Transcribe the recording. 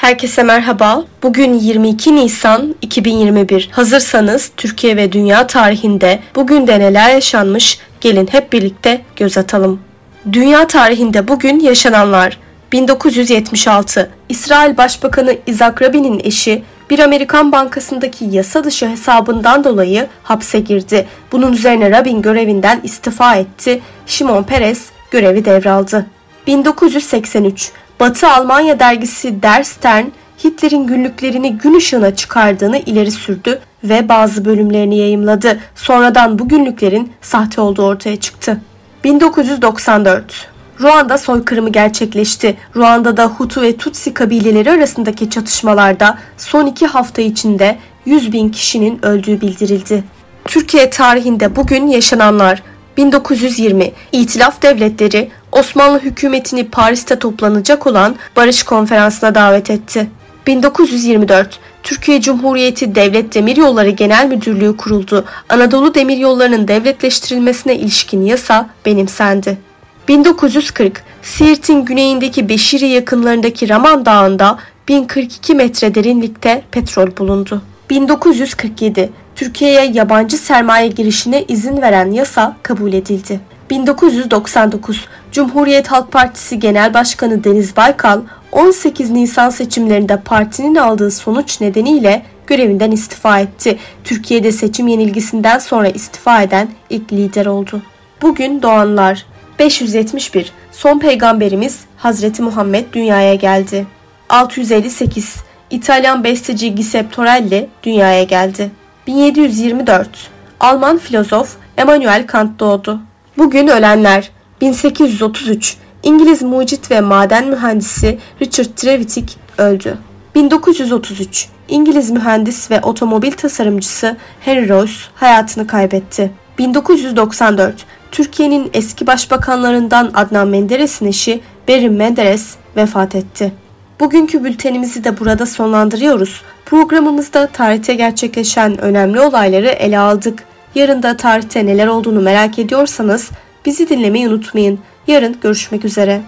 Herkese merhaba. Bugün 22 Nisan 2021. Hazırsanız Türkiye ve dünya tarihinde bugün de neler yaşanmış gelin hep birlikte göz atalım. Dünya tarihinde bugün yaşananlar 1976 İsrail Başbakanı Isaac Rabin'in eşi bir Amerikan bankasındaki yasa dışı hesabından dolayı hapse girdi. Bunun üzerine Rabin görevinden istifa etti. Şimon Peres görevi devraldı. 1983 Batı Almanya dergisi Der Stern, Hitler'in günlüklerini gün ışığına çıkardığını ileri sürdü ve bazı bölümlerini yayımladı. Sonradan bu günlüklerin sahte olduğu ortaya çıktı. 1994 Ruanda soykırımı gerçekleşti. Ruanda'da Hutu ve Tutsi kabileleri arasındaki çatışmalarda son iki hafta içinde 100 bin kişinin öldüğü bildirildi. Türkiye tarihinde bugün yaşananlar 1920 İtilaf Devletleri Osmanlı hükümetini Paris'te toplanacak olan Barış Konferansı'na davet etti. 1924 Türkiye Cumhuriyeti Devlet Demiryolları Genel Müdürlüğü kuruldu. Anadolu Demiryolları'nın devletleştirilmesine ilişkin yasa benimsendi. 1940 Siirt'in güneyindeki Beşiri yakınlarındaki Raman Dağı'nda 1042 metre derinlikte petrol bulundu. 1947 Türkiye'ye yabancı sermaye girişine izin veren yasa kabul edildi. 1999 Cumhuriyet Halk Partisi Genel Başkanı Deniz Baykal 18 Nisan seçimlerinde partinin aldığı sonuç nedeniyle görevinden istifa etti. Türkiye'de seçim yenilgisinden sonra istifa eden ilk lider oldu. Bugün doğanlar 571 Son peygamberimiz Hazreti Muhammed dünyaya geldi. 658 İtalyan besteci Giuseppe Torelli dünyaya geldi. 1724 Alman filozof Immanuel Kant doğdu. Bugün ölenler 1833 İngiliz mucit ve maden mühendisi Richard Trevithick öldü. 1933 İngiliz mühendis ve otomobil tasarımcısı Henry Royce hayatını kaybetti. 1994 Türkiye'nin eski başbakanlarından Adnan Menderes'in eşi Berin Menderes vefat etti. Bugünkü bültenimizi de burada sonlandırıyoruz. Programımızda tarihte gerçekleşen önemli olayları ele aldık. Yarın da tarihte neler olduğunu merak ediyorsanız bizi dinlemeyi unutmayın. Yarın görüşmek üzere.